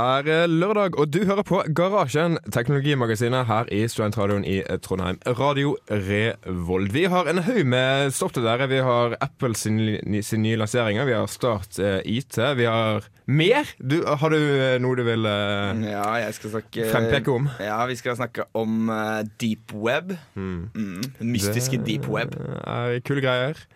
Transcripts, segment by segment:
Det er eh, lørdag, og du hører på Garasjen, teknologimagasinet her i Studentradioen i eh, Trondheim. Radio Revolt. Vi har en haug med stopp til dere. Vi har Apple sin, sin nye lanseringer, vi har Start eh, IT, vi har mer. Du, har du eh, noe du vil eh, Ja, jeg skal snakke frempeke om? Ja, vi skal snakke om uh, deep web. Mm. Den mystiske deep web. Det er kule greier.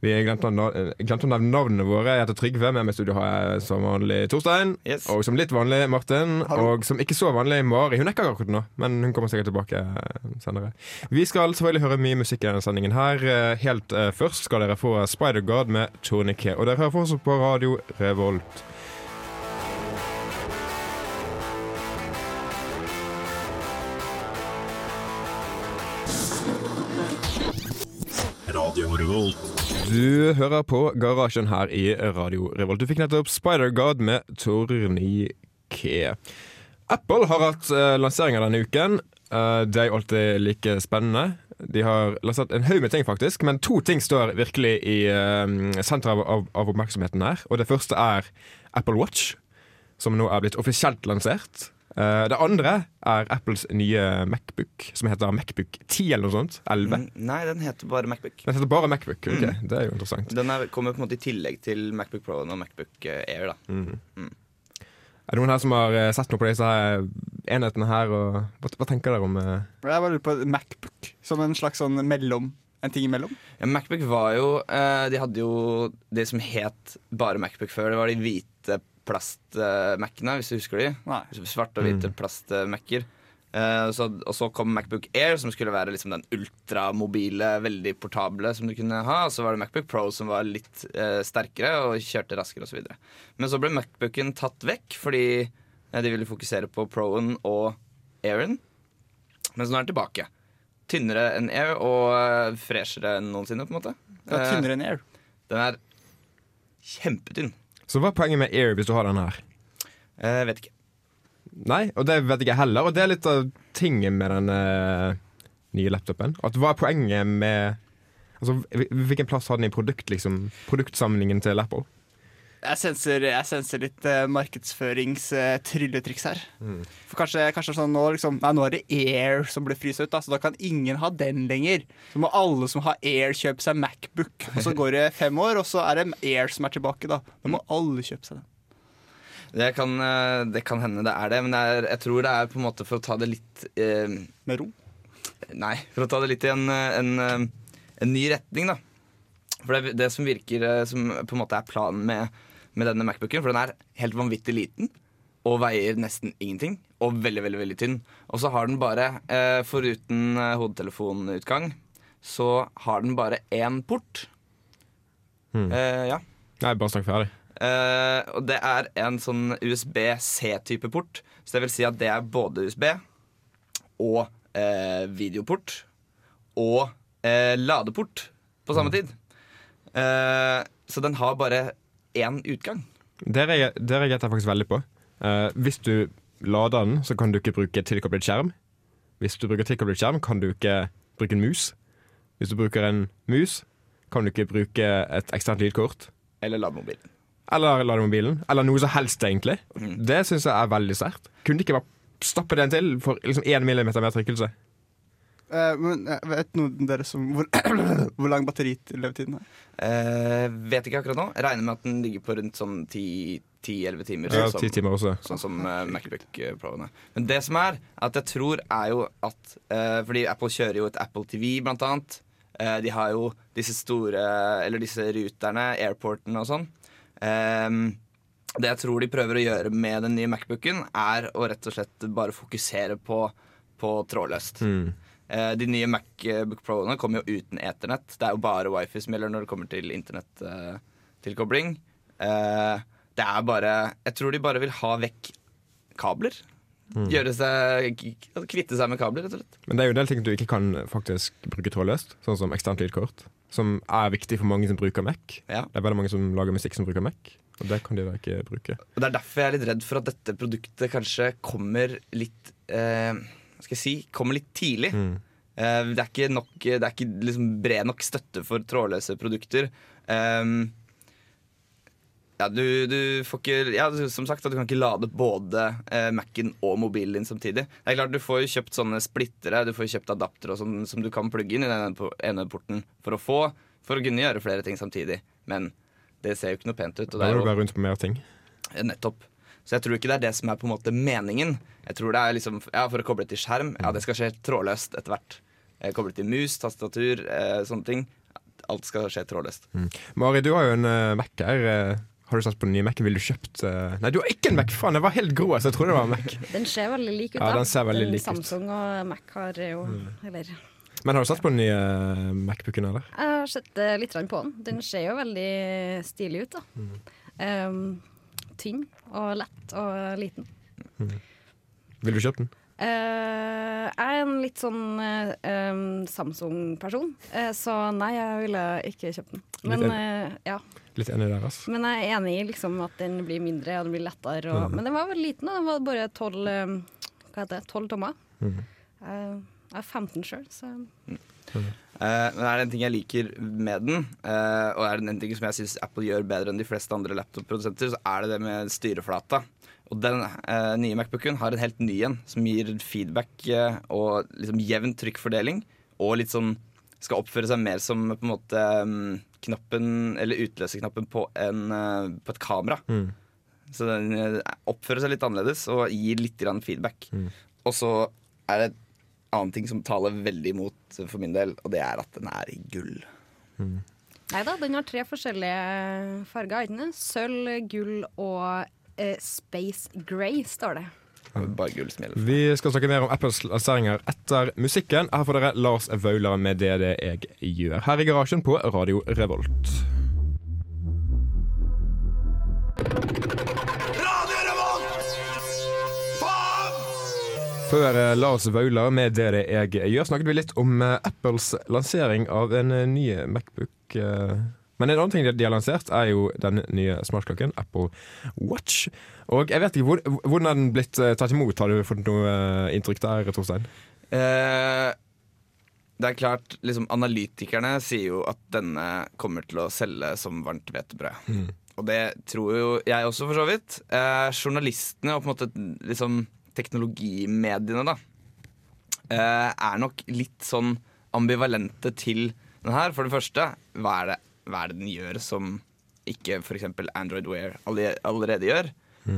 Vi glemte å eh, glemte å nevne navnene våre. Jeg heter Trygve. Med meg i studio har jeg som vanlig Torstein. Yes. Og som litt vanlig Martin. Og som ikke så vanlig Mari. Hun er ikke akkurat nå, men hun kommer sikkert tilbake eh, senere. Vi skal selvfølgelig høre mye musikk i denne sendingen her. Eh, Helt først skal dere få Spider-God med Tourniquet. Og dere hører fortsatt på Radio Revolt. Du hører på Garasjen her i Radio Revolt. Du fikk nettopp Spider-God med Tourniquet. Apple har hatt uh, lanseringer denne uken. Uh, det er alltid like spennende. De har lansert en haug med ting, faktisk, men to ting står virkelig i uh, senteret av, av, av oppmerksomheten her. Og det første er Apple Watch, som nå er blitt offisielt lansert. Eh, det andre er Apples nye Macbook, som heter Macbook 10 eller noe sånt. 11. Mm, Nei, den heter bare Macbook. Den heter bare Macbook. ok, Mm. Det er jo interessant. Den er, kommer på en måte i tillegg til Macbook Pro og Macbook eh, Air. da Er det noen her som har eh, sett noe på disse her enhetene her? Og hva, hva tenker dere om uh... Jeg bare lurer på Macbook som en slags sånn mellom En ting imellom. ja, Macbook var jo eh, De hadde jo det som het bare Macbook før. Det var de hvite plast-Macene, hvis du husker de. Nei. Svarte og hvite plast-Mac-er. Eh, så, og så kom Macbook Air, som skulle være liksom den ultramobile, veldig portable som du kunne ha. Og så var det Macbook Pro, som var litt uh, sterkere og kjørte raskere osv. Men så ble Macbooken tatt vekk fordi uh, de ville fokusere på Proen og Airen. Men så nå er den tilbake. Tynnere enn Air og freshere enn noensinne. på en måte Det er tynnere enn Air. Den er kjempetynn. Så hva er poenget med Air hvis du har den her? Eh, vet ikke. Nei, og det vet jeg heller. Og det er litt av tingen med den eh, nye laptopen. At Hva er poenget med Altså, Hvilken plass har den i produkt, liksom, produktsamlingen til Apple? Jeg senser, jeg senser litt uh, markedsførings-trylletriks her. For kanskje, kanskje sånn nå liksom Nei, nå er det Air som blir fryst ut, da, så da kan ingen ha den lenger. Så må alle som har Air, kjøpe seg Macbook. Og så går det fem år, og så er det Air som er tilbake, da. Da må alle kjøpe seg den. Det kan, eh, det kan hende det er det, men det er, jeg tror det er på en måte for å ta det litt eh, Med ro. Nei, for å ta det litt i en, eh, en, eh, en ny retning, da. For det, det som virker eh, som på en måte er planen med, med denne Macbooken, for den er helt vanvittig liten og veier nesten ingenting, og veldig, veldig veldig tynn. Og så har den bare, eh, foruten eh, hodetelefonutgang, så har den bare én port. Eh, ja. Nei, bare snakk ferdig. Eh, og det er en sånn USB-C-type port. Så det vil si at det er både USB og eh, videoport og eh, ladeport på samme tid. Eh, så den har bare én utgang. Det re- reagerte jeg faktisk veldig på. Uh, hvis du lader den, så kan du ikke bruke tilkoblet skjerm. Hvis du bruker tilkoblet skjerm, kan du ikke bruke en mus. Hvis du bruker en mus, kan du ikke bruke et eksternt lydkort. Eller lademobilen. Eller lade mobilen. Eller noe som helst, egentlig. Det syns jeg er veldig sterkt. Kunne det ikke bare stappe den til for liksom én millimeter mer trykkelse? Eh, men eh, vet noen dere som Hvor, hvor lang batterilevetiden er? Uh, vet ikke akkurat nå. Regner med at den ligger på rundt sånn 10-11 timer. Ja, sånn som- ti timer også. Sånn som uh, Macbook Pro-ene. Men det som er, at jeg tror er jo at uh, Fordi Apple kjører jo et Apple TV, blant annet. Eh, de har jo disse store Eller disse ruterne, airporten og sånn. Um, det jeg tror de prøver å gjøre med den nye Macbooken, er å rett og slett bare fokusere på, på trådløst. Mm. Eh, de nye Macbook Pro-ene kommer jo uten eternett. Det er jo bare wifi som gjelder når det kommer til internettilkobling. Eh, det er bare Jeg tror de bare vil ha vekk kabler. Gjøre seg Kvitte seg med kabler, rett og slett. Men det er jo en del ting du ikke kan faktisk bruke trådløst, sånn som eksternt lydkort. Som er viktig for mange som bruker Mac. Ja. Det er veldig mange som lager musikk som bruker Mac, og det kan de da ikke bruke. Og Det er derfor jeg er litt redd for at dette produktet kanskje kommer litt eh, skal jeg si? Kommer litt tidlig. Eh, det er ikke, nok, det er ikke liksom bred nok støtte for trådløse produkter. Um, Ja, du, du får ikke Ja, som sagt, at du kan ikke lade både uh, Mac-en og mobilen din samtidig. Det er klart, Du får jo kjøpt sånne splittere, du får kjøpt adaptere og sånn, som du kan plugge inn i den ene porten for å få For å kunne gjøre flere ting samtidig. Men det ser jo ikke noe pent ut. Og det er jo bare rundt på mer ting. Nettopp. Så jeg tror ikke det er det som er på en måte meningen. Jeg tror det er liksom, ja, For å koble til skjerm, ja, det skal skje trådløst etter hvert. Eh, Koble til mus, tastatur, eh, sånne ting. Alt skal skje trådløst. Mari, du har jo en uh, Mac her. eh, har du satt på den nye Mac-en? Vil du kjøpt uh... Nei, du har ikke en Mac! Faen, jeg var helt grå, så jeg trodde det var en Mac. Den ser veldig lik ut. da. Ja, den ser veldig lik ut. Samsung og Mac har jo Eller Men har du satt på den nye Macbooken, eller? Jeg har sett litt på den. Den ser jo veldig stilig ut, da. Mm. Um, tynn og lett og liten. Vil du kjøpe den? Uh, jeg er en litt sånn um, Samsung-person, uh, så nei, jeg ville ikke kjøpt den. Men, Litt ja. Litt enig der, ass. Men jeg er enig i liksom, at den blir mindre og den blir lettere. Og, Men den var veldig liten, og den var bare 12 Hva heter det? 12 tommer. Mm. Jeg er 15 sjøl, så Eh, men er det en ting jeg liker med den, uh, og er det en ting som jeg syns Apple gjør bedre enn de fleste andre laptop-produsenter, så er det det med styreflata. Og den uh, nye Macbooken har en helt ny en, som gir feedback og liksom jevn trykkfordeling. Og litt sånn skal oppføre seg mer som på en måte um, knappen, eller utløserknappen på, en, på et kamera. Mm. Så den oppfører seg litt annerledes og gir litt grann feedback. Og så er det et annet ting som taler veldig imot for min del, og det er at den er i gull. Nei da, den har tre forskjellige farger. ikke sant? Sølv, gull og eh, space grey, står det. Bare gull som gjelder. Vi skal snakke mer om Apples lanseringer etter musikken. Her får dere Lars Vaular med Det det jeg gjør. Her i garasjen på Radio Revolt. Før eh, Lars Vaular med Det det jeg gjør, snakket vi litt om eh, Apples lansering av en eh, ny Macbook. Men en annen ting de har lansert, er jo den nye smartklokken, Apple Watch. Og jeg vet ikke, hvor- Hvordan er den blitt tatt imot? Har du fått noe inntrykk der, Torstein? Eh, det er klart, liksom Analytikerne sier jo at denne kommer til å selge som varmt hvetebrød. Og det tror jo jeg også, for så vidt. Eh, journalistene og på en måte liksom teknologimediene, da, eh, er nok litt sånn ambivalente til den her. For det første, hva er det, hva er det den gjør som ikke f.eks. Android Wear allerede gjør?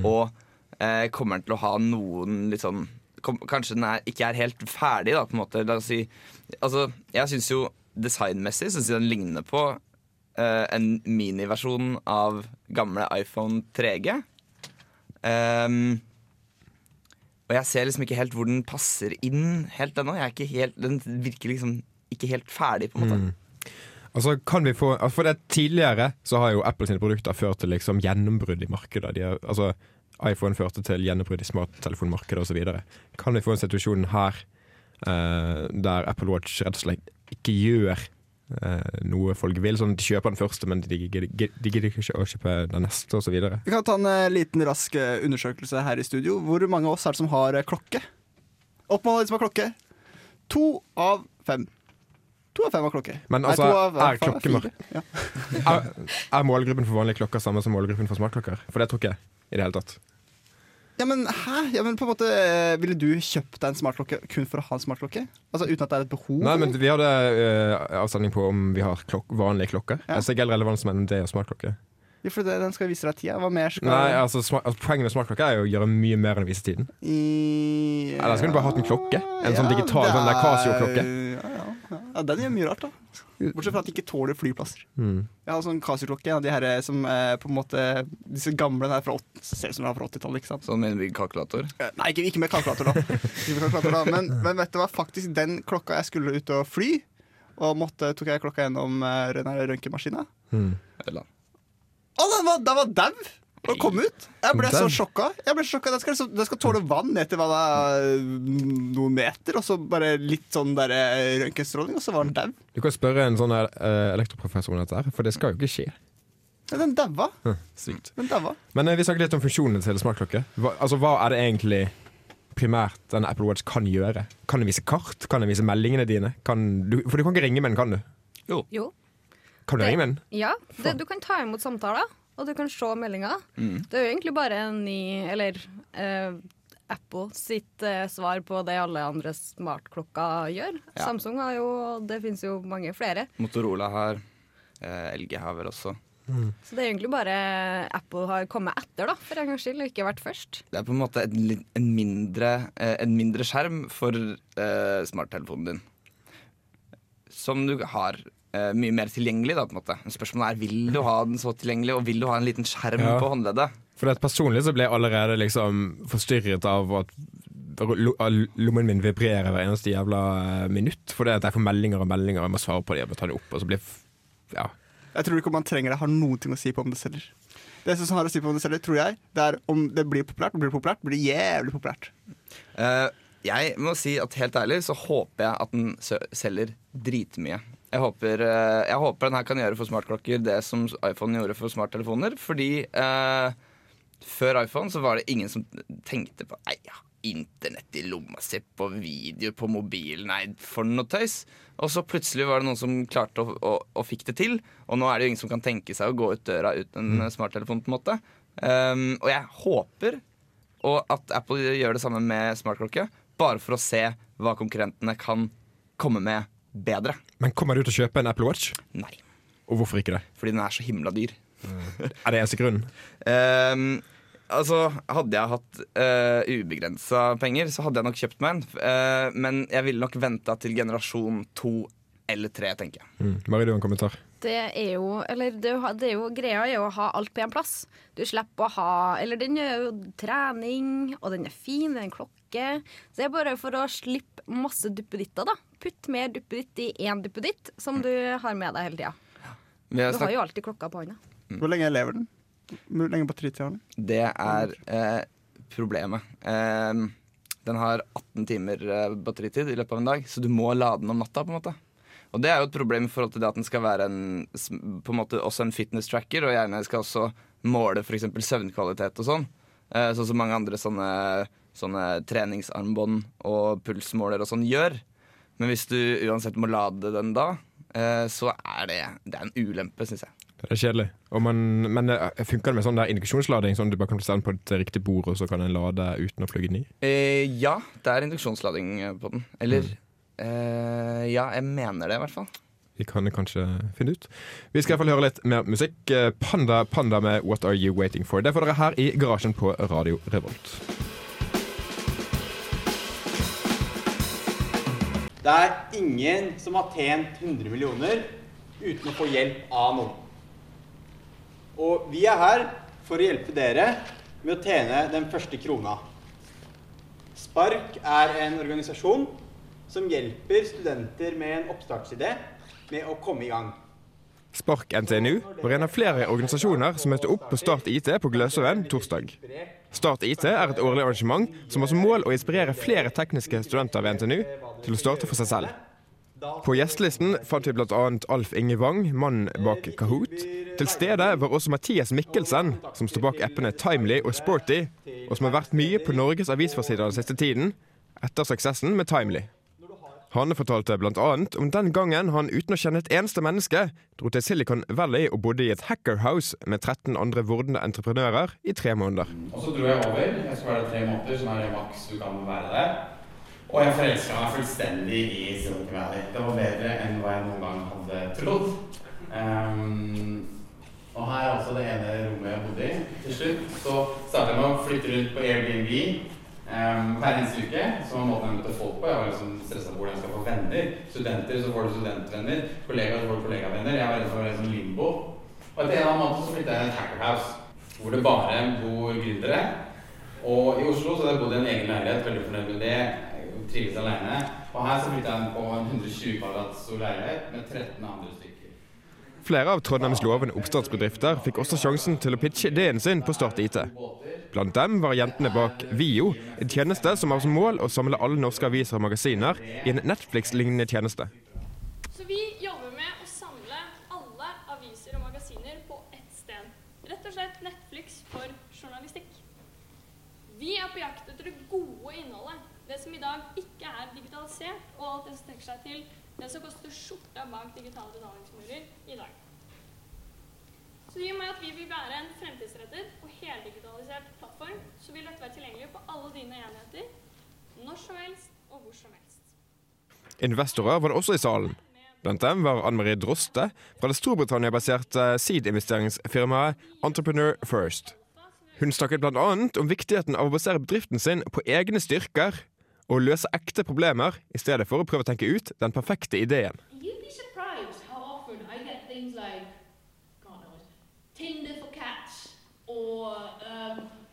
Og eh, kommer den til å ha noen litt sånn kom, Kanskje den er, ikke er helt ferdig, da, på en måte. La oss si Altså, jeg syns jo designmessig synes jeg den ligner på eh, en miniversjon av gamle iPhone 3G. Ehm, og jeg ser liksom ikke helt hvor den passer inn helt ennå. Den virker liksom ikke helt ferdig, på en måte. Altså, kan vi få, altså, for det Tidligere så har jo Apple sine produkter ført til liksom gjennombrudd i markedet. De har, altså, iPhone førte til gjennombrudd i smarttelefonmarkedet osv. Kan vi få en situasjon her eh, der Apple Watch rett og slett ikke gjør noe folk vil? Sånn De kjøper den første, men de gidder ikke å kjøpe den neste osv. Vi kan ta en eh, liten rask eh, undersøkelse her i studio. Hvor mange av oss er det som har eh, klokke? Oppmål de som har klokke. To av fem. To av fem har klokke. Men altså, Nei, er faen. Ja. Er, er målgruppen for vanlige klokker samme som målgruppen for smartklokker? For det tror ikke jeg i det hele tatt. Ja, men hæ? Ja, men på en måte, eh, Ville du kjøpt deg en smartklokke kun for å ha en smartklokke? Altså Uten at det er et behov? Nei, men Vi hadde uh, avstemning på om vi har klok vanlige klokker. Ja. Ser ikke helt som en det og smartklokke. Ja, for det, den skal vise deg tida. Hva mer skal Nei, altså, smart, altså Poenget med smartklokke er jo å gjøre mye mer enn å vise tiden. I... Eller kunne du bare hatt en klokke? En sånn digital, det sånn der er- Casio-klokke? Ja, ja, ja. den gjør mye rart, da. Bortsett fra at de ikke tåler flyplasser. Mm. Jeg har sånn Casio-klokke, en av de her eh, som eh, på en måte Disse gamle den er fra ser ut som de er fra 80-tallet, ikke sant. Sånn med en kalkulator. Eh, Nei, ikke, ikke med kalkulator, da. Ikke med kalkulator, da. Men, men vet du hva, faktisk den klokka jeg skulle ut og fly, og måtte, tok jeg klokka gjennom den røntgenmaskina. Mm. Den var, den var dau! Og kom ut. Jeg ble så sjokka. Jeg ble sjokka. Den skal, liksom- den skal tåle vann ned til hva det er, noen meter, og så bare litt sånn eh, røntgenstråling, og så var den dau. Du kan spørre en sånn eh, elektroprofessor om dette, her, for det skal jo ikke skje. Ja, Den daua. Hm, Sykt. Den daua. Men eh, vi snakket litt om funksjonen til smartklokke. Hva, altså, hva er det egentlig primært denne Apple Watch kan gjøre? Kan den vise kart? Kan den vise meldingene dine? Kan du, for du kan ikke ringe med den, kan du? Jo. Kan du Det- ringe med den? Ja, det, du kan ta imot samtaler. Og du kan se meldinger. Mm. Det er jo egentlig bare en ny Eller eh, Apple sitt eh, svar på det alle andre smartklokker gjør. Ja. Samsung har jo Det finnes jo mange flere. Motorola har, eh, LG har vel også. Så det er egentlig bare Apple har kommet etter, da, for en gangs skyld, og ikke vært først. Det er på en måte en, en, mindre, eh, en mindre skjerm for eh, smarttelefonen din. Som du har eh, mye mer tilgjengelig, da, på en måte. Spørsmålet er vil du ha den så tilgjengelig, og vil du ha en liten skjerm Ja. på håndleddet? For det personlig så ble jeg allerede liksom forstyrret av at lommen min vibrerer hver eneste jævla minutt. minutt. det at jeg får meldinger og meldinger, og jeg må svare på dem og ta dem opp. Og så blir f- ja. Jeg tror ikke om man trenger det, har noen ting å si på om det selger. Det som har å si på om det selger, tror jeg, det er om det blir populært. Blir det populært, blir det jævlig populært. Uh, jeg må si at helt ærlig så håper jeg at den selger dritmye. Jeg håper, eh, jeg håper den her kan gjøre for smartklokker det som iPhone gjorde for smarttelefoner. Fordi eh, før iPhone så var det ingen som tenkte på Nei, ja, internett i lomma si, på video på mobilen, nei, for noe tøys. Og så plutselig var det noen som klarte å, å, å fikk det til. Og nå er det jo ingen som kan tenke seg å gå ut døra uten en smarttelefon, på en måte. Um, og jeg håper og at Apple gjør det samme med smartklokke, bare for å se hva konkurrentene kan komme med bedre. Men kommer du til å kjøpe en Apple Watch? Nei, Og hvorfor ikke det? fordi den er så himla dyr. Er det eneste grunnen? Ehm, altså, hadde jeg hatt uh, ubegrensa penger, så hadde jeg nok kjøpt meg en. Uh, men jeg ville nok venta til generasjon to eller tre, tenker jeg. Mm. Marie, du har en kommentar? Det er jo Eller det, er jo- det er jo greia er jo å ha alt på én plass. Du slipper å ha Eller den gjør jo trening, og den er fin, det er en klokke. Så det er bare for å slippe masse duppeditter, da. Putt mer duppeditt i én duppeditt som du har med deg hele tida. Du har jo alltid klokka på hånda. Hvor lenge lever den? Hvor lenge batteritid har den? det er eh, problemet. Eh, den har 18 timer eh, batteritid i løpet av en dag, så du må lade den om natta. på en måte Og det er jo et problem i forhold til det at den skal være en, på en måte også en fitness tracker, og gjerne skal også måle f.eks. søvnkvalitet og sånn. Eh, sånn som mange andre sånne, sånne treningsarmbånd og pulsmåler og sånn gjør. Men hvis du uansett må lade den da, eh, så er det, det er en ulempe, syns jeg. Det er kjedelig. Man, men eh, funker det med sånn der induksjonslading? Sånn at du bare kan stelle den på et riktig bord, og så kan den lade uten å plugge den i? Eh, ja, det er induksjonslading eh, på den. Eller eh, Ja, jeg mener det, i hvert fall. Vi kan kanskje finne ut. Vi skal i hvert fall høre litt mer musikk. Panda Panda med 'What Are You Waiting For'. Det får dere her i garasjen på Radio Revolt. Det er ingen som har tjent 100 millioner uten å få hjelp av noen. Og vi er her for å hjelpe dere med å tjene den første krona. Spark er en organisasjon som hjelper studenter med en oppstartsidé med å komme i gang. Spark NTNU var en av flere organisasjoner som møtte opp på Start IT på Gløshaugen torsdag. Start IT er et årlig arrangement som har som mål å inspirere flere tekniske studenter ved NTNU til å starte for seg selv. På gjestelisten fant vi bl.a. Alf Inge Wang, mannen bak Kahoot. Til stede var også Mathias Mikkelsen, som står bak appene Timely og Sporty, og som har vært mye på Norges avisforsider den siste tiden, etter suksessen med Timely. Han fortalte bl.a. om den gangen han uten å kjenne et eneste menneske dro til Silicon Valley og bodde i et hackerhouse med 13 andre vordende entreprenører i tre måneder. Og så dro jeg over. Jeg skulle være der tre måneder, som er det maks du kan være der. Og jeg forelska meg fullstendig i Silicon Valley. Det var bedre enn hva jeg noen gang hadde trodd. Um, og her er også det ene rommet jeg bodde i. Til slutt så starta jeg med å flytte rundt på Airbnb um, hver eneste uke. Som var måten jeg møtte folk på. Jeg var liksom stressa hvordan jeg skal få venner. Studenter, så får du studentvenner. Kollegaer, så får du kollegavenner. Jeg var redd for å være sånn limbo. Og etter en eller annen måned så flytta jeg til et hackerhouse. Hvor det bare bor gründere. Og i Oslo så hadde jeg bodd i en egen leilighet, veldig fornøyd med det. Trives aleine. Og her så flytta jeg på en 120 kvadrat stor leilighet med 13 andre stykker. Flere av Trondheims lovende oppstartsbedrifter fikk også sjansen til å pitche ideen sin på Start IT. Blant dem var jentene bak Vio, en tjeneste som har som mål å samle alle norske aviser og magasiner i en Netflix-lignende tjeneste. Så vi jobber med å samle alle aviser og magasiner på ett sted. Rett og slett Netflix for journalistikk. Vi er på jakt etter det gode innholdet. Det som i dag ikke er digitalisert, og alt det som strekker seg til det som koster skjorta bak digitale betalingsmurer i dag. Så i og med at vi vil være en fremtidsrettet og heldigitalisert plattform, så vil dette være tilgjengelig på alle dine enheter, når som helst og hvor som helst. Investorer var det også i salen. Blant dem var Anne Marie Droste fra det Storbritannia-baserte seed-investeringsfirmaet Entrepreneur First. Hun snakket bl.a. om viktigheten av å basere bedriften sin på egne styrker og løse ekte problemer, i stedet for å prøve å tenke ut den perfekte ideen. Like, cats or um,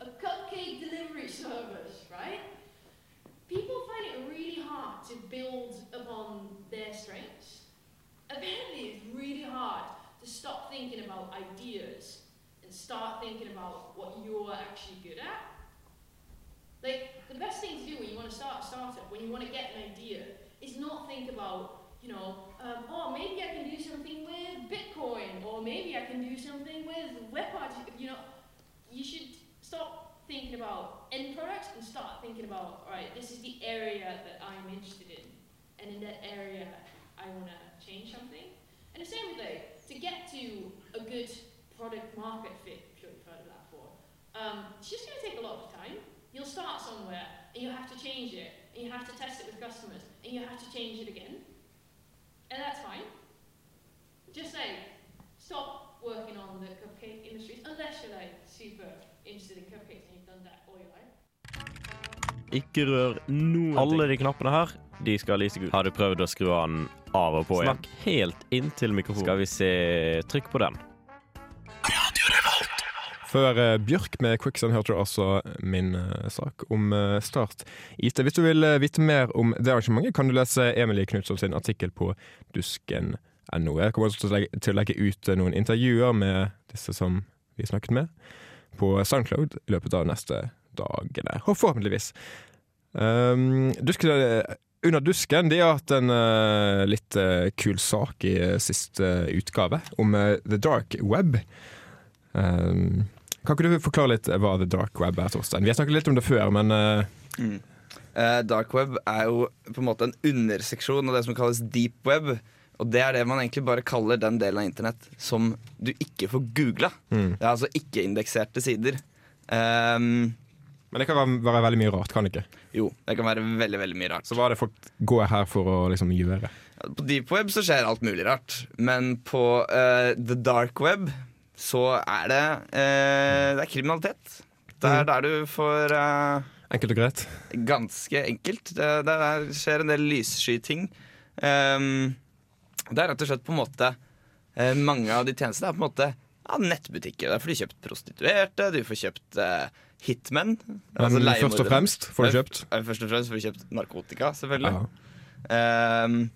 service, right? People find it really hard to build upon their strengths. Apparently, it's really hard to stop thinking about ideas and start thinking about what you're actually good at. Like, the best thing to do when you want to start a startup, when you want to get an idea, is not think about, you know, um, oh, maybe I can do something with Bitcoin, or maybe I can do something with web. You know, you should stop thinking about end products and start thinking about, all right, this is the area that I'm interested in, and in that area, I want to change something. And the same like, to get to a good product market fit, sure you've heard of that before, um, it's just going to take a lot of time. You'll start somewhere and you have to change it, and you have to test it with customers, and you have to change it again. And that's fine. Just say, stop working on the cupcake industries unless you're like super interested in cupcakes and you've done that all your life. Ikke rør noen Alle de knappene her, de skal lyse gult. Har du prøvd å skru den av og på igjen? Snakk helt inntil mikrofonen. Skal vi se Trykk på den. Før eh, Bjørk med Quicksand hørte du altså min eh, sak om eh, Start IT. Hvis du vil vite mer om det arrangementet, kan du lese Emilie Knutson sin artikkel på dusken.no. Jeg kommer også til å legge, ut noen intervjuer med disse som vi snakket med, på Soundcloud i løpet av neste dagene. Forhåpentligvis. Um, dusken, under dusken de har hatt en uh, litt uh, kul sak i uh, siste utgave om The Dark Web. Um, kan ikke du forklare litt hva The Dark Web er, Torstein? Vi har snakket litt om det før, men mm. uh, dark web er jo på en måte en underseksjon av det som kalles deep web. Og det er det man egentlig bare kaller den delen av internett som du ikke får googla. Mm. Det er altså ikke-indekserte sider. Um, Men det kan være, være veldig mye rart, kan det ikke? jo, det kan være veldig veldig mye rart. Så hva er det folk går her for å liksom gjøre? På deep web så skjer alt mulig rart. Men på uh, the dark web så er det eh, Det er kriminalitet. Det er Mm. der du får eh, Enkelt og greit? Ganske enkelt. Det, det det skjer en del lyssky-ting. Ehm, det er rett og slett på en måte eh, Mange av de tjenestene er på en måte ja, nettbutikker. Der får du kjøpt prostituerte, du får kjøpt eh, hitmen. Men altså først og fremst får du kjøpt Eh, Først og fremst får du kjøpt narkotika, selvfølgelig. ja. Ehm,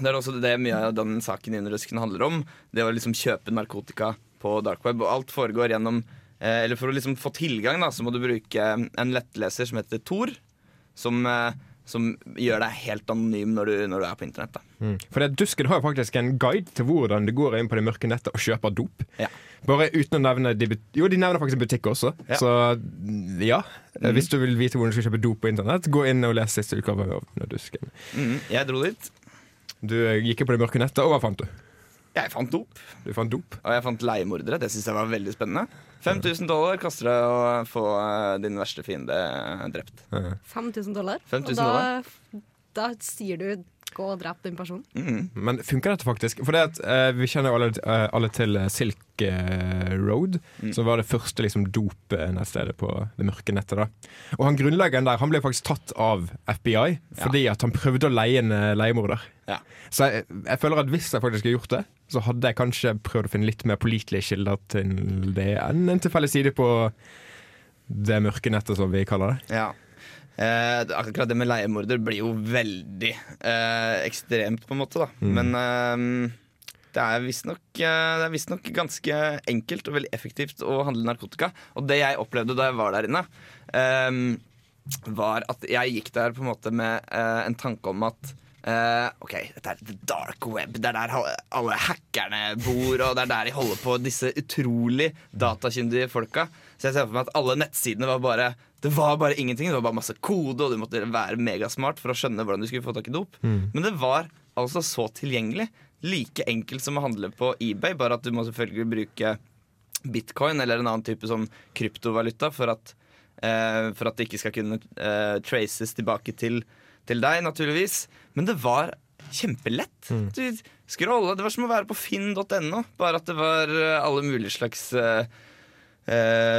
det er også det mye av den saken i Underrusken handler om. Det å liksom kjøpe narkotika på dark web. Og alt foregår gjennom eh, Eller for å liksom få tilgang, da, så må du bruke en lettleser som heter Tor. Som, eh, som gjør deg helt anonym når du, når du er på internett. Mm. For det, Dusken har jo faktisk en guide til hvordan du går inn på det mørke nettet og kjøper dop. Ja. Bare uten å nevne de Jo, de nevner faktisk butikk også. Ja. Så mm, ja. Mm. Hvis du vil vite hvordan du skal kjøpe dop på internett, gå inn og les siste utgave av dusken. Mhm, jeg dro dit. Du eh, gikk på det mørke nettet, og hva fant du? Jeg fant dop. Du fant dop. Og jeg fant leiemordere. Det syns jeg var veldig spennende. 5000 dollar koster det å få eh, din verste fiende drept. Eh, 5000 dollar. 5000 og da, da sier du 'gå og drept den personen'. Mm. Men funker dette faktisk? For det at, eh, Vi kjenner jo alle, eh, alle til eh, Silk eh, Road, Mm. som var det første liksom, dopnettstedet på det mørke nettet. da Og han Grunnleggeren der han ble faktisk tatt av FBI fordi at han prøvde å leie en leiemorder. Ja. Så jeg, jeg føler at hvis jeg faktisk hadde gjort det, så hadde jeg kanskje prøvd å finne litt mer pålitelige kilder til det enn en tilfeldig side på det mørke nettet, som vi kaller det. Ja. Eh, akkurat det med leiemorder blir jo veldig eh, ekstremt, på en måte. da Mm. Men eh, det er visstnok eh, det er ganske enkelt og veldig effektivt å handle narkotika. Og det jeg opplevde da jeg var der inne, eh, var at jeg gikk der på en måte med eh, en tanke om at eh, OK, dette er the dark web. Det er der alle hackerne bor, og det er der de holder på, disse utrolig datakyndige folka. Så jeg ser for meg at alle nettsidene var bare Det var bare ingenting. Det var bare masse kode, og du måtte være megasmart for å skjønne hvordan du skulle få tak i dop. Men det var altså så tilgjengelig. Like enkelt som å handle på eBay, bare at du må selvfølgelig bruke bitcoin eller en annen type sånn kryptovaluta for at, uh, for at det ikke skal kunne uh, traces tilbake til, til deg, naturligvis. Men det var kjempelett. Du scrolla, Det var som å være på finn.no, bare at det var eh, alle mulige slags uh,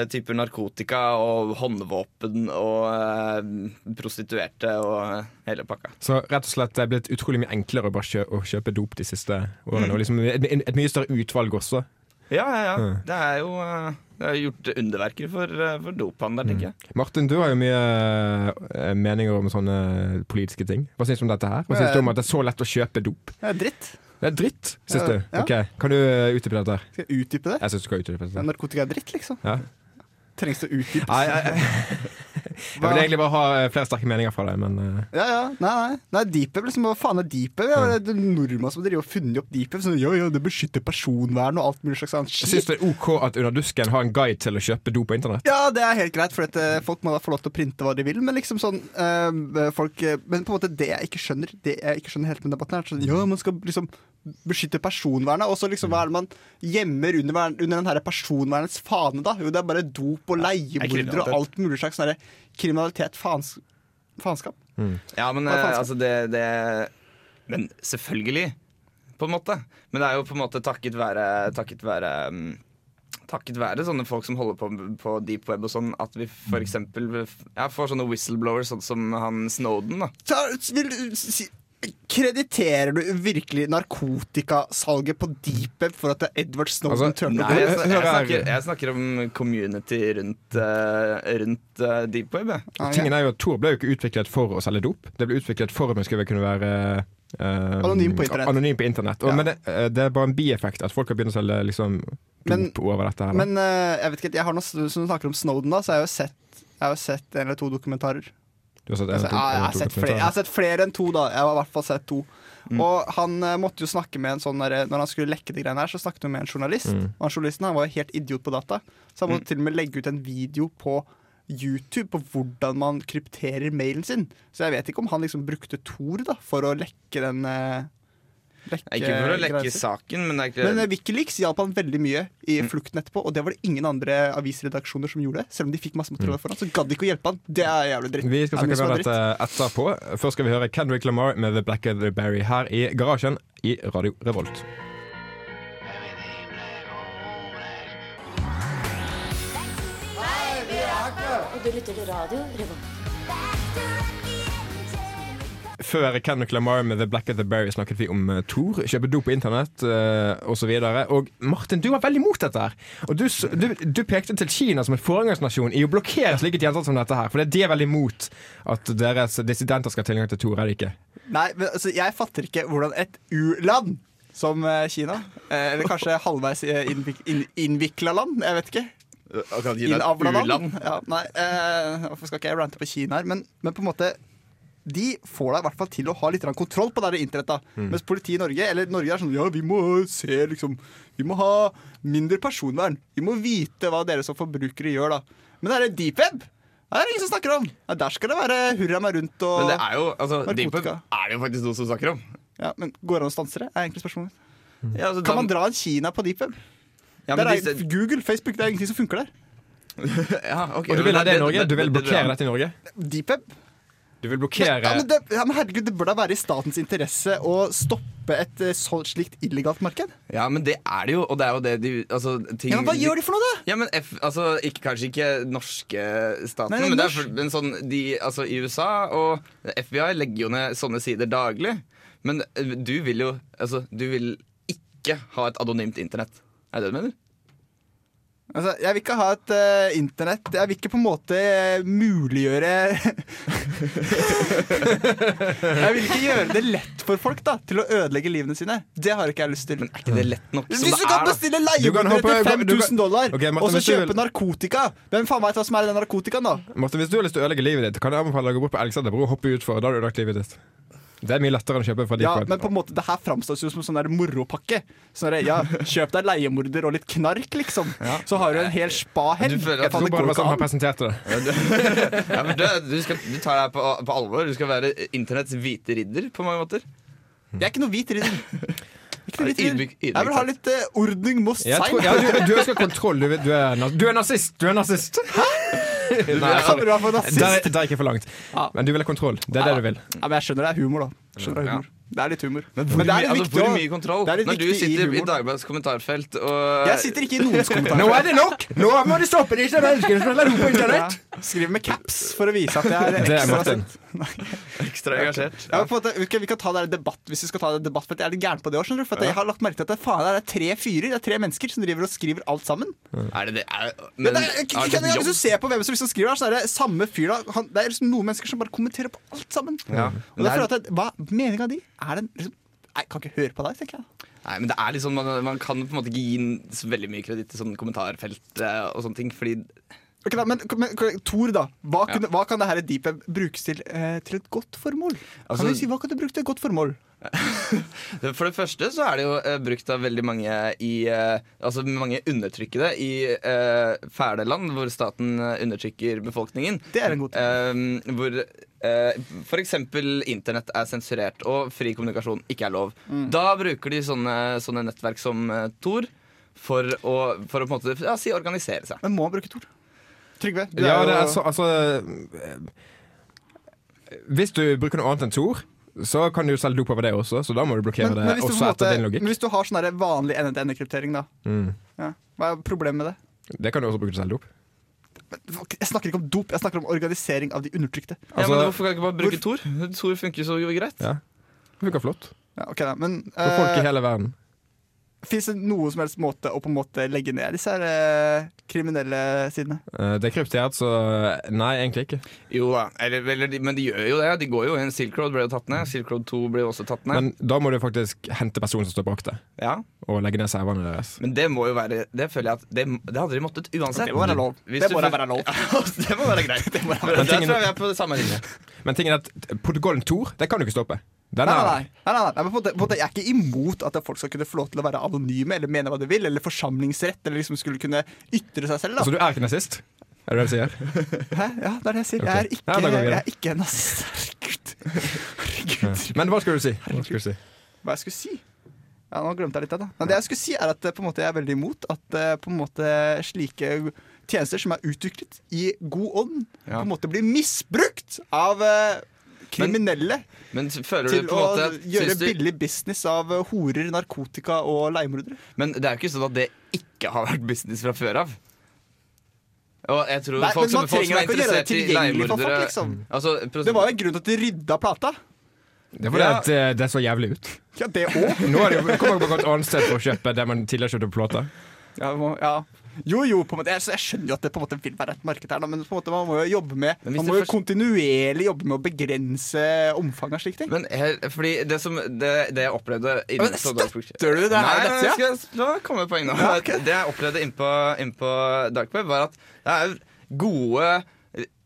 typer narkotika og håndvåpen og uh, prostituerte og hele pakka. Så rett og slett det er blitt utrolig mye enklere å bare kjø å kjøpe dop de siste årene. Og liksom et, et mye større utvalg også. Ja, ja, ja. Mm. Det er jo det har gjort underverker for, eh, for dophandel, tenker jeg. Martin, du har jo mye eh, meninger om sånne politiske ting. Hva syns du om dette her? Hva syns du om at det er så lett å kjøpe dop? Det er dritt. Det er dritt, syns Ja, du? ja. Ok, Kan du eh, utdype dette? her? Skal jeg utdype det? Jeg syns du skal utdype dette. Narkotika er dritt, liksom. Ja. Trengs det utdypes? Nei, jeg, jeg vil egentlig bare ha eh, flere sterke meninger fra deg, men uh. Ja, ja. Nei, nei. nei Deepweb, liksom, hva faen er deepweb? Ja, det er nordmenn som driver og funnet opp deepweb. Sånn, jo, jo, det beskytter personvern og alt mulig slags annet jeg syns det er OK at Under dusken har en guide til å kjøpe dop på internett. Ja, det er helt greit, for at, uh, folk må da få lov til å printe hva de vil. Men liksom sånn uh, folk, Men på en måte det jeg ikke skjønner Det jeg ikke skjønner helt med debatten, er sånn, ja, man skal liksom beskytte personvernet. Og så liksom, hva er det man gjemmer under, under den her personvernets fane, da? Jo, det er bare dop og leiemordere og alt mulig slags sånn kriminalitet. Faens, faenskap. Ja, men faenskap? altså det, det Men selvfølgelig, på en måte. Men det er jo på en måte takket være Takket være um, Takket være sånne folk som holder på på deep web og sånn, at vi for eksempel ja, får sånne whistleblowers, sånn som han Snowden. da Ta, vil, du si, krediterer du virkelig narkotikasalget på deepweb for at Edward Snowden Altså, Nei, jeg, jeg, snakker, jeg snakker om community rundt, uh, rundt uh, deep web. Ah, ja. Tingen er jo at Tor ble jo ikke utviklet for å selge dop. Det ble utviklet for at vi skulle kunne være uh, Anonym på internett. anonym på internett. Og, Ja. Men det, eh, det er bare en bieffekt at folk har begynt å selge liksom, Men- dop over dette. her da. Men eh, jeg vet ikke, jeg har noe, som du snakker om Snowden, da, så har jo sett, jeg har jo sett en eller to dokumentarer. Du har sett én Altså, to, ja, jeg, har sett flere, jeg har sett flere enn to, da. Jeg har i hvert fall sett to. Mm. Og han uh, måtte jo snakke med en sånn der, Når han skulle lekke de greiene her, så snakket han med en journalist. Mm. Og han journalisten han var jo helt idiot på data, så han måtte til og med legge ut en video på YouTube på hvordan man krypterer mailen sin. Så jeg vet ikke om han liksom brukte Tor da for å lekke den eh, lekke Ikke for å lekke greia saken, men det er ikke Men eh, Wikileaks hjalp han veldig mye i Mm. flukten etterpå, og det var det ingen andre avisredaksjoner som gjorde. Selv om de fikk masse materiale foran, så gadd de ikke å hjelpe han. Det er jævlig dritt. Mm. Vi skal snakke om dette etterpå. Først skal vi høre Kendrick Lamar med The Black the Berry her i garasjen i Radio Revolt. Du lytter til radio Revolt. Før Kendrick Lamar med The Black and the Berry snakket vi om uh, Tor, kjøpe do på internett uh, osv. Og, og Martin, du var veldig imot dette. her Og du, du, du pekte til Kina som en foregangsnasjon i å blokkere slike tjenester som dette her. For de er veldig imot at deres dissidenter skal ha tilgang til Tor, er det ikke? Nei, men altså, jeg fatter ikke hvordan et u-land som eh, Kina, eh, eller kanskje halvveis eh, innvik in innvikla land, jeg vet ikke. Innavla land. Ja, nei, eh, hvorfor skal ikke jeg rante på Kina her? Men, men på en måte de får deg i hvert fall til å ha litt kontroll på det internettet. Mm. Mens politiet i Norge Eller Norge er sånn Ja, vi må se liksom Vi må ha mindre personvern. Vi må vite hva dere som forbrukere gjør, da. Men det er deep web! Det er det ingen som snakker om. Ja, der skal det være hurra meg rundt og Men det er jo altså, deep web er det jo faktisk noen som snakker om. ja, Men går det an å stanse det? Er egentlig spørsmålet. Ja, altså, Kan da- man dra en Kina på deep web? ja, men der er, disse- Google, Facebook, det er ingenting som funker der. ja, okay. Og du vil det i Norge? Du vil det- det- blokkere dette i Norge? Deep web? Du vil Men, blokkere ja, men det, ja, men herregud, det bør da være i statens interesse å stoppe et eh, så, slikt illegalt marked? Ja, men det er det jo, og det er jo det de altså, ting, Ja, men Hva gjør de for noe, da? Ja, men F, altså, ikke, Kanskje ikke norske staten, Nei, men, det er for, men sånn, de, altså, i USA og FBI legger jo ned sånne sider daglig. Men eh, du vil jo altså, Du vil ikke ha et anonymt internett. Er det det du mener? Altså, jeg vil ikke ha et uh, internett Jeg vil ikke på en måte eh, muliggjøre Jeg vil ikke gjøre det lett for folk da til å ødelegge livene sine. Det har ikke jeg lyst til. Men er ikke det lett nok Hvis som du det kan er, da? bestille Du kan leiemordere hoppe- til 5000 dollar, okay, Martin, og så kjøpe vil- narkotika Hvem faen vet hva som er i den narkotikaen, da? Martin, Hvis du har lyst til å ødelegge livet ditt, kan jeg anbefale deg å gå bort på Elgseterbro og hoppe utfor. Da har du ødelagt livet ditt. Det er mye lettere enn å kjøpe fra Ja, deep men på en måte, det her framstår jo som en sånn der moropakke. Sånn der, ja, Kjøp deg leiemorder og litt knark, liksom. Så har du en hel spa-helg. Du føler at Jeg tror bare det var sånn han an. presenterte det. Ja, du, ja, men du, du, skal, du tar deg på, på alvor. Du skal være internetts hvite ridder på mange måter. Jeg er ikke noe hvit ridder. Ikke Ydmyk- jeg vil ha litt eh, ordning most Jeg sein. ja, du, du ønsker kontroll. Du, du, er, na- du er nazist! Du er nazist! Nei, for der er ikke for langt. Men du vil ha kontroll. Det er det du vil. Ja, men jeg skjønner det er humor, da. Skjønner det, er humor. Det er litt humor. Men hvor, Men det er litt altså, viktig hvor mye kontroll? det er litt Når du viktig i sitter i, humoren. Dagbladets kommentarfelt og Jeg sitter ikke i noens kommentarer. Nå er det nok! Nå må de stoppe disse menneskene som er på internett! Ja, Skriver med caps for å vise at jeg er Det er ekstra Martin. ekstra engasjert. Ja, men på en måte, vi, kan, vi kan ta det her debatt Hvis vi skal ta det i debatt For jeg er litt gæren på det òg. For at jeg har lagt merke til at det, faen, det er tre fyrer Det er tre mennesker som driver og skriver alt sammen Er det det? Er, Men men, det er, ikke, er ikke, det Hvis du jobb? ser på hvem som liksom skriver her, Så er det samme fyr da han, Det er liksom noen mennesker som bare kommenterer på alt sammen Ja, Og da det føler er, jeg at det- Hva meningen av de? Er den liksom Jeg kan ikke høre på deg, tenker jeg nei, men det er liksom man, man kan på en måte ikke gi så veldig mye kreditt til sånn kommentarfelt eh, og sånne ting, fordi Ok da, men, men Tor da Hva, Ja. kunne, hva kan det her deepet brukes til eh, Til et godt formål? Altså- kan du si, hva kan du bruke til et godt formål? For det første så er det jo eh, brukt av veldig mange i eh, Altså mange undertrykkede i eh, fæle land hvor staten eh, undertrykker befolkningen. Det er en god ting. Eh, hvor eh, eksempel internett er sensurert og fri kommunikasjon ikke er lov. Mm. Da bruker de sånne, sånne nettverk som eh, Tor for å, for å på en måte ja, si organisere seg. Men må han bruke Tor? Trygve, Ja, er jo det er så, altså eh, Hvis du bruker noe annet enn Tor, så kan du selge dop over det også, så da må du blokkere men, men, det hvis også måte, etter din logikk. men hvis du har sånn vanlig ende-til-ende-kryptering, da Mm. ja. Hva er problemet med det? Det kan du også bruke til å selge dop. Jeg snakker ikke om dop, jeg snakker om organisering av de undertrykte. ja, Altså- men Hvorfor kan du ikke bare bruke Tor? Tor funker jo så greit. Ja. Funker flott. Ja, okay, da, Men For folk i uh, hele verden. Fins det noen som helst måte å på en måte legge ned disse her, eh, kriminelle sidene? Eh, Det er kryptert, så nei, egentlig ikke. Jo da, eller, eller, de- men de gjør jo det. De går jo inn. Silk Road ble jo tatt ned. Silk Road 2 ble jo også tatt ned. Men da må du faktisk hente personen som står bak det, ja. og legge ned serverne deres. Men det må jo være Det føler jeg at Det, det hadde de måttet uansett. Det må være lov. Hvis Det du må da være lov. Ja, det må være greit. må Men Men Der tingen- tror jeg vi er på det samme linje. Men tingen er at protokollen Tor, det kan du ikke stoppe. Nei, nei, nei. jeg er ikke imot at folk skal kunne få lov til å være anonyme eller mene hva de vil, eller forsamlingsrett, eller liksom skulle kunne ytre seg selv. Da. Altså, du er ikke nazist? Er det det du sier? Hæ? Ja, det er det jeg sier. Okay. Jeg er ikke, Ja, jeg er ikke en nazist. Herregud. Men hva skulle du si? Hva skulle du si? Hva jeg skulle si? Ja, nå glemte jeg litt av det. Men det jeg skulle si er at eh, måte, jeg er veldig imot at eh, på en måte, slike tjenester som er utviklet i god ånd, Ja. på en måte blir misbrukt av eh, kriminelle Men føler du til på å måte gjøre du, billig business av eh, horer, narkotika og leiemordere. Men det er jo ikke sånn at det ikke har vært business fra før av. Og jeg tror Nei, folk men som, man folk som trenger er ikke å gjøre det tilgjengelig for folk, liksom. altså, Det var jo en grunn til at de rydda plata. Det er fordi Ja. at eh, det så jævlig ut. Ja, det òg. Nå er det jo- kommet på et annet sted for å kjøpe det man tidligere kjøpte på plata. Ja, må- ja. Jo, jo, på en måte. Jeg, jeg skjønner jo at det på en måte vil være et marked her, da, men på en måte, man må jo jobbe med Man må jo kontinuerlig jobbe med å begrense omfanget av slike ting. Men her, fordi det som Det, det jeg opplevde Men støtter du det her Nei, dette, ja? skal da kommer meg komme med et poeng nå. Ja, okay. Det jeg opplevde innpå, inn på Darkweb, var at det er gode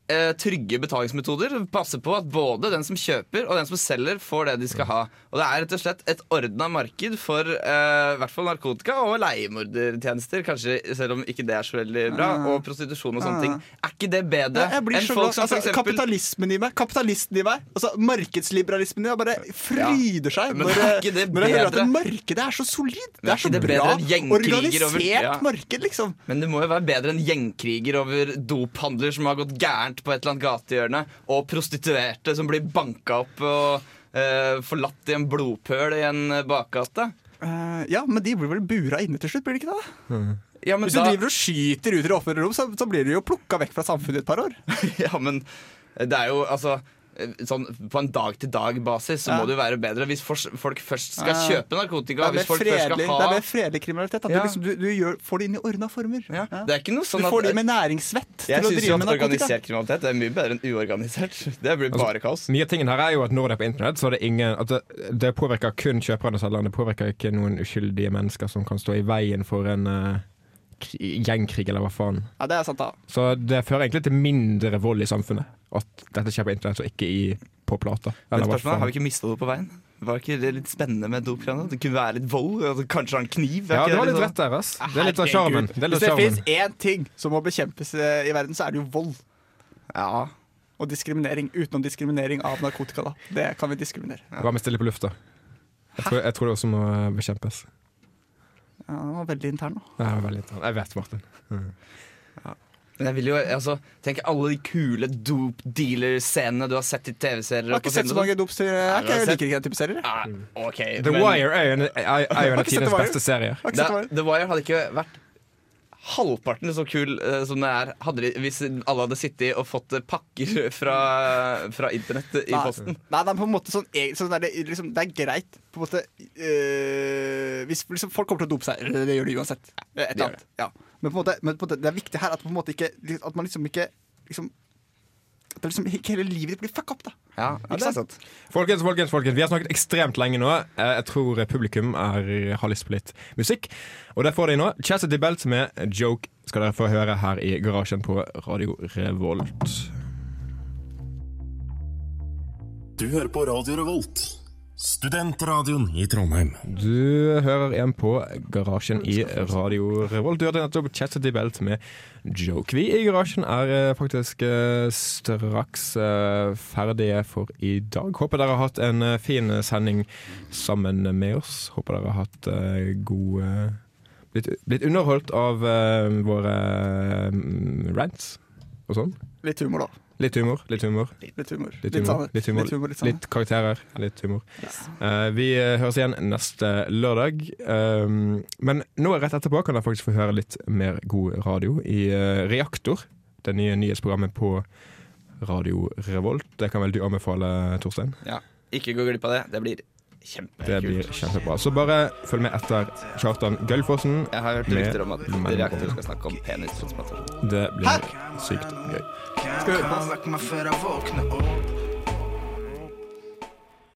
eh, trygge betalingsmetoder. Passe på at både den som kjøper og den som selger, får det de skal ha. Og det er rett og slett et ordna marked for eh, hvert fall narkotika og leiemordertjenester. Kanskje selv om ikke det er så veldig bra. Ah. Og prostitusjon og sånne Ah. ting. Er ikke det bedre jeg blir enn så folk glad. som for altså, eksempel Kapitalismen i meg, kapitalisten i meg, altså markedsliberalismen i meg bare fryder seg Men når, er ikke det når jeg hører bedre? at markedet er så solid. Det er er så ikke det bra bedre enn gjengkriger over- organisert Ja. marked, liksom. Men det må jo være bedre enn gjengkriger over dophandler som har gått gærent på et eller annet gatehjørne, og prostituerte som blir banka opp og eh, forlatt i en blodpøl i en eh, bakgate. Uh, ja, men de blir vel bura inne til slutt, blir de ikke det? Ja, men Hvis da, du driver og skyter ut i det offentlige rom, så, så blir du jo plukka vekk fra samfunnet i et par år. ja, men det er jo altså Sånn, på en dag-til-dag-basis så Ja. må det jo være bedre hvis folk først skal Ja. kjøpe narkotika. Det er mer Hvis folk først fredelig, ha er mer fredelig kriminalitet. At Ja. du, liksom, du, du gjør, får det inn i ordna former. ja. Ja. Det er ikke noe Du sånn får det med næringssvett til Jeg å syns jo drive at med narkotika. organisert kriminalitet er mye bedre enn uorganisert. Det blir Altså, bare kaos. Mye av tingen her er jo at når det er på internett, så er det ingen at det, det påvirker kun kjøperne og selgerne. Det påvirker ikke noen uskyldige mennesker som kan stå i veien for en eh, kri- gjengkrig, eller hva faen. Ja, det er sant, da. Så det fører egentlig til mindre vold i samfunnet. At dette skjer på internett og ikke i, på plata. Men Eller hva spørsmålet faen. Har vi ikke mista noe på veien? Var ikke det litt spennende med dop? Janne? Det kunne være litt vold? Altså, kanskje en kniv? Ja, det var litt sånn- rett der, ass. Det er litt av sjarmen. Hvis det fins én ting som må bekjempes eh, i verden, så er det jo vold. Ja. Og diskriminering. Utenom diskriminering av narkotika, da. Det kan vi diskriminere. Hva med stille på lufta? Jeg tror, jeg tror det også må bekjempes. Ja, Den var veldig intern. da. Ja, veldig intern. Jeg vet, Martin. Mm. Men jeg vil jo, altså, tenk alle de kule dope dealer-scenene du har sett i TV-serier. Jeg har ikke sett så mange dope-serier. Jeg, ikke- jeg liker ikke den type serier. Ah, ok, The men- Wire er jo en, av tidenes beste serier. The The Wire hadde ikke vært halvparten så kul uh, som det er de, hvis alle hadde sittet og fått eh, pakker fra, fra internett i Nei. posten. Nei, det er på en måte sånn, sånn der, det, liksom, det er greit. På en måte øh, Hvis liksom, folk kommer til å dope seg, det gjør de uansett. Et eller annet. Ja. Men, på en måte, men på en måte, det er viktig her at, på en måte ikke, at man liksom ikke liksom, At er liksom, hele livet ditt blir fucka opp. da Ja, det er sant. Folkens, folkens, folkens, vi har snakket ekstremt lenge nå. Eh, Jeg tror publikum er, har lyst på litt musikk. Og det får de nå. Chastity Belt med Joke skal dere få høre her i garasjen på Radio Revolt. Du hører på Radio Revolt, studentradioen i Trondheim. Du hører igjen på Garasjen i Radio Revolt. Du hørte nettopp Chastity Belt med Joke. Vi i Garasjen er eh, faktisk eh, straks eh, ferdige for i dag. Håper dere har hatt en fin sending sammen med oss. Håper dere har hatt gode blitt, blitt underholdt av våre eh, rants og sånn. Litt humor, da. Litt humor. Litt humor. Litt humor. Litt humor, Litt, litt, humor, Litt humor, litt sannhet. litt karakterer, litt humor. Eh, vi eh, høres igjen neste lørdag. Um, men nå rett etterpå kan dere faktisk få høre litt mer god radio i uh, Reaktor. Det nye nyhetsprogrammet på Radio Revolt. Det kan vel du anbefale, Torstein? Ja. Ikke gå glipp av det. Det blir kjempekult. Det blir kjempebra. Så bare følg med etter Kjartan Gølfossen. Jeg har hørt rykter om at Reaktor skal snakke om penistransplantasjon. Det blir sykt gøy. Skal vi høre på?